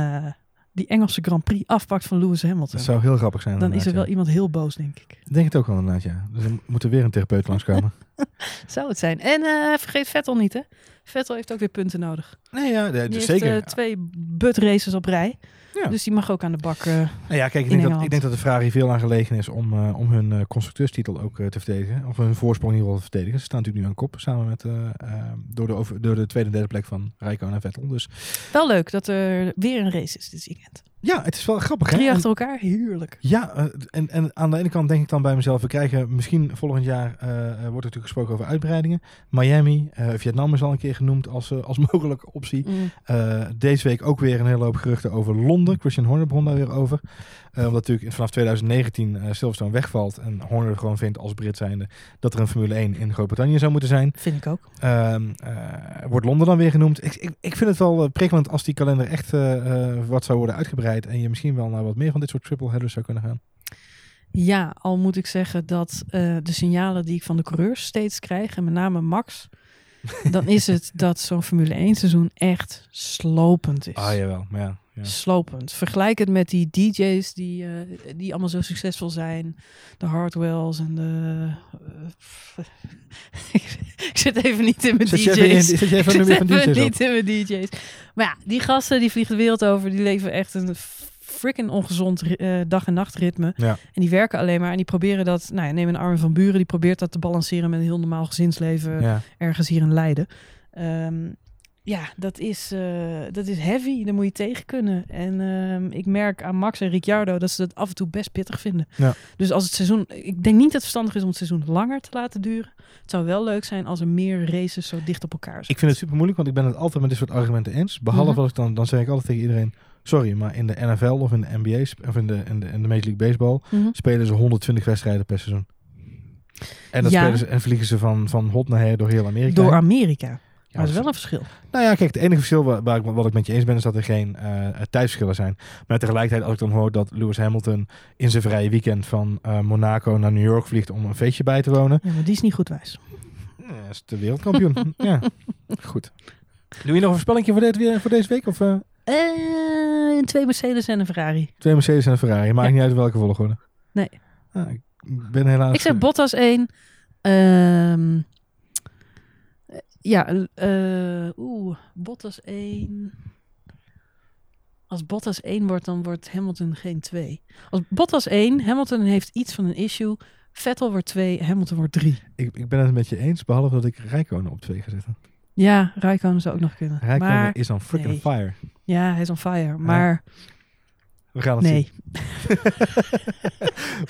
die Engelse Grand Prix afpakt van Lewis Hamilton. Dat zou heel grappig zijn. Dan is er wel iemand heel boos, denk ik. Denk het ook wel inderdaad, ja. Dus er moet er weer een therapeut langskomen. Zou het zijn. En vergeet Vettel niet, hè? Vettel heeft ook weer punten nodig. nee, ja, Die zeker. heeft eh, twee but races op rij. Ja. Dus die mag ook aan de bak. Nou ja, kijk, ik in denk, dat, ik denk dat de Ferrari veel aan gelegen is om, eh, om hun eh, constructeurstitel ook te verdedigen. Of hun voorsprong in ieder geval te verdedigen. Ze staan natuurlijk nu aan kop, samen met, door, de over, door de tweede en derde plek van Rijkoon en Vettel. Dus wel leuk dat er weer een race is dit weekend. Ja, het is wel grappig? Drie achter elkaar, heerlijk. Ja, eh, en, en aan de ene kant denk ik dan bij mezelf, we krijgen misschien volgend jaar, eh, eh, wordt er natuurlijk gesproken over uitbreidingen. Miami, Vietnam is al een keer genoemd als, als mogelijke optie. Mm. Deze week ook weer een hele hoop geruchten over Londen. Christian Horner begon daar weer over. Eh, omdat natuurlijk vanaf 2019 eh, Silverstone wegvalt en Horner gewoon vindt als Brit zijnde dat er een Formule 1 in Groot-Brittannië zou moeten zijn. Vind ik ook. Ehm, eh, wordt Londen dan weer genoemd. Ik, ik, ik vind het wel prikkelend als die kalender echt wat zou worden uitgebreid en je misschien wel naar wat meer van dit soort triple headers zou kunnen gaan. Ja, al moet ik zeggen dat de signalen die ik van de coureurs steeds krijg, en met name Max, dan is het dat zo'n Formule 1 seizoen echt slopend is. Ah jawel, maar ja. Ja. Slopend. Vergelijk het met die DJ's die, eh, die allemaal zo succesvol zijn. De Hardwells en de... eh, ik zit even niet in mijn Zit DJ's. je even in- je even Ik zit even DJ's op? niet in mijn DJ's. Maar ja, die gasten die vliegen de wereld over. Die leven echt een freaking ongezond eh, dag- en nachtritme. Ja. En die werken alleen maar. En die proberen dat... Nou ja, neem een Armin van Buren. Die probeert dat te balanceren met een heel normaal gezinsleven Ja. ergens hier in Leiden. Ehm, ja, dat is, eh, dat is heavy. Daar moet je tegen kunnen. En ehm, ik merk aan Max en Ricciardo dat ze dat af en toe best pittig vinden. Ja. Dus als het seizoen... Ik denk niet dat het verstandig is om het seizoen langer te laten duren. Het zou wel leuk zijn als er meer races zo dicht op elkaar zijn. Ik vind het super moeilijk, want ik ben het altijd met dit soort argumenten eens. Behalve Mhm. als ik dan, dan zeg ik altijd tegen iedereen... Sorry, maar in de NFL of in de NBA of in de, in de, in de Major League Baseball Mhm. spelen ze 120 wedstrijden per seizoen. En, dat Ja. spelen ze, en vliegen ze van, van hot naar her door heel Amerika. Door. Amerika. Ja, Maar dat is dat wel een verschil. Nou ja, kijk, het enige verschil waar, waar ik, wat ik met je eens ben, is dat er geen eh, tijdsverschillen zijn. Maar tegelijkertijd, als ik dan hoor dat Lewis Hamilton in zijn vrije weekend van eh, Monaco naar New York vliegt om een feestje bij te wonen. Ja, maar die is niet goed wijs. Ja, is de wereldkampioen. ja, goed. Doe je nog een voorspelling voor, dit, weer- voor deze week? Of eh, Eh, twee Mercedes en een Ferrari. twee Mercedes en een Ferrari? Maakt Ja. niet uit welke volgorde. Nee. Ah, ik ben helaas... Ik zeg Bottas 1. Ehm, eh, ja, eh oeh, Bottas 1. Als Bottas 1 wordt, dan wordt Hamilton geen 2. Als Bottas 1, Hamilton heeft iets van een issue. Vettel wordt 2, Hamilton wordt 3. ik, ik ben het met je eens, behalve dat ik Rijkonen op twee ga zetten. Ja, Rijkonen zou ook nog kunnen. Rijkonen maar is dan freaking nee. fire. ja, hij is on fire. Maar We gaan het zien. nee,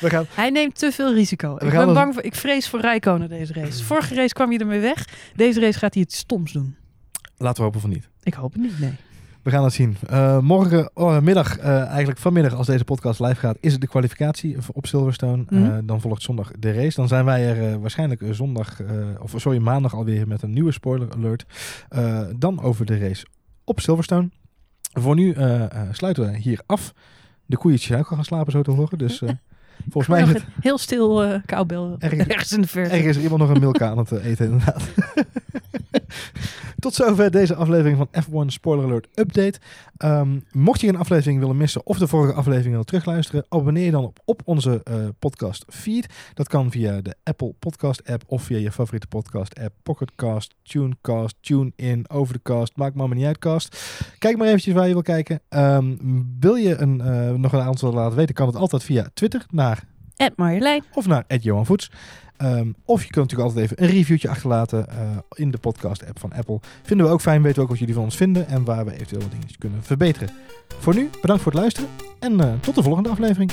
We gaan, hij neemt te veel risico. We Ik ben bang voor, ik vrees voor Rijkonen deze race. Vorige race kwam hij ermee weg. Deze race gaat hij het stoms doen. laten we hopen van niet. Ik hoop het niet, nee. We gaan het zien. Uh, morgenmiddag, uh, eigenlijk vanmiddag als deze podcast live gaat, is het de kwalificatie op Silverstone. Mhm. Uh, dan volgt zondag de race. Dan zijn wij er waarschijnlijk zondag, of sorry, maandag alweer met een nieuwe spoiler alert. dan over de race op Silverstone. Voor nu sluiten we hier af. De koeien zijn ook al gaan slapen zo te horen. Dus volgens mij is het... Heel stil uh, koubel ergens, ergens in de verte. Ergens is iemand nog een milk aan het eten inderdaad. Tot zover deze aflevering van F1 Spoiler Alert Update. Um, mocht je een aflevering willen missen of de vorige aflevering willen terugluisteren, abonneer je dan op, op onze uh, podcast feed. Dat kan via de Apple Podcast app of via je favoriete podcast app. Pocketcast, Tunecast, TuneIn, Overcast, maakt maar niet uit cast. Kijk maar eventjes waar je wil kijken. Um, wil je een, uh, nog een aantal laten weten, kan het altijd via Twitter naar Marjolein of naar Johan Voets. Um, of je kunt natuurlijk altijd even een reviewtje achterlaten uh, in de podcast-app van Apple. Vinden we ook fijn, weten we ook wat jullie van ons vinden en waar we eventueel wat dingetjes kunnen verbeteren. Voor nu, bedankt voor het luisteren en uh, tot de volgende aflevering.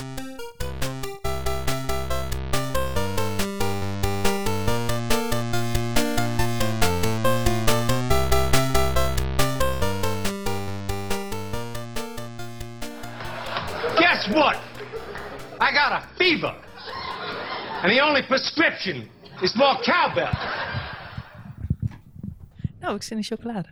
Guess what? I got a fever. And the only prescription is more cowbell. Nou, ik zit in chocolade.